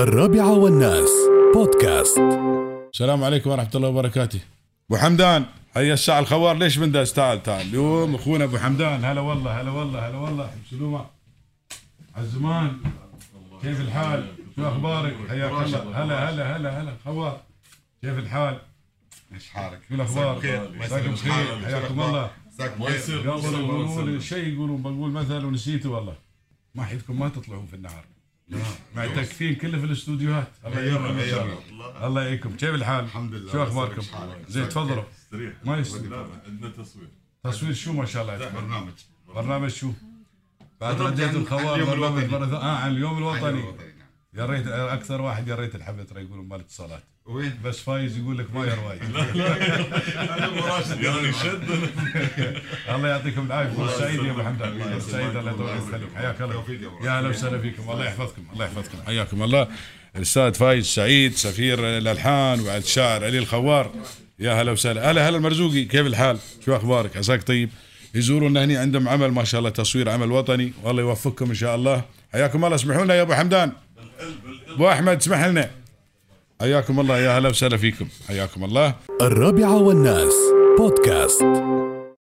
الرابعة والناس. بودكاست. السلام عليكم ورحمة الله وبركاته. أبو حمدان هيا الساعة الخوار ليش من داس تعال تعال اليوم؟ أخونا أبو حمدان هلا والله هلا والله هلا والله. سلومة عالزمان كيف الحال؟ شو أخبارك؟ حياك الله. هلا هلا هلا هلا. خوار كيف الحال؟ إيش حالك؟ شو الأخبار؟ بخير. مساكم بخير. حياكم الله. مساك قبل يقولوا شيء يقولوا بقول مثل ونسيته والله. ما حيدكم ما تطلعون في النهار. معتكفين كله في الاستوديوهات. الله غيرنا الله. الله يعينكم. كيف الحال؟ الحمد لله. شو أخباركم؟ زين تفضلوا. ما لا عندنا تصوير. تصوير شو؟ ما شاء الله. برنامج. برنامج شو؟ بعد رديت عن- عن الخوار برنامج آه عن اليوم الوطني. الوطني، نعم. يا ريت أكثر واحد يا ريت الحبة ترى يقولون مال اتصالات. وين؟ بس فايز يقول لك ما أنا ابو راشد. يعني شد. الله يعطيكم العافية. فرصه سعيده يا أبو حمدان. فرصه. سعيده الله يطول يخليك حياك الله. يا أهلا وسهلا فيكم. الله يحفظكم. الله يحفظكم. حياكم الله. الأستاذ فايز سعيد سفير الألحان وبعد الشاعر علي الخوار. يا هلا وسهلا. هلا هلا المرزوقي كيف الحال؟ شو أخبارك؟ عساك طيب؟ يزورونا هني عندهم عمل ما شاء الله تصوير عمل وطني. والله يوفقكم إن شاء الله. حياكم الله. اسمحوا لنا يا أبو حمدان. أبو أحمد اسمح لنا. حياكم الله يا هلا وسهلا فيكم. حياكم الله. الرابعة والناس بودكاست.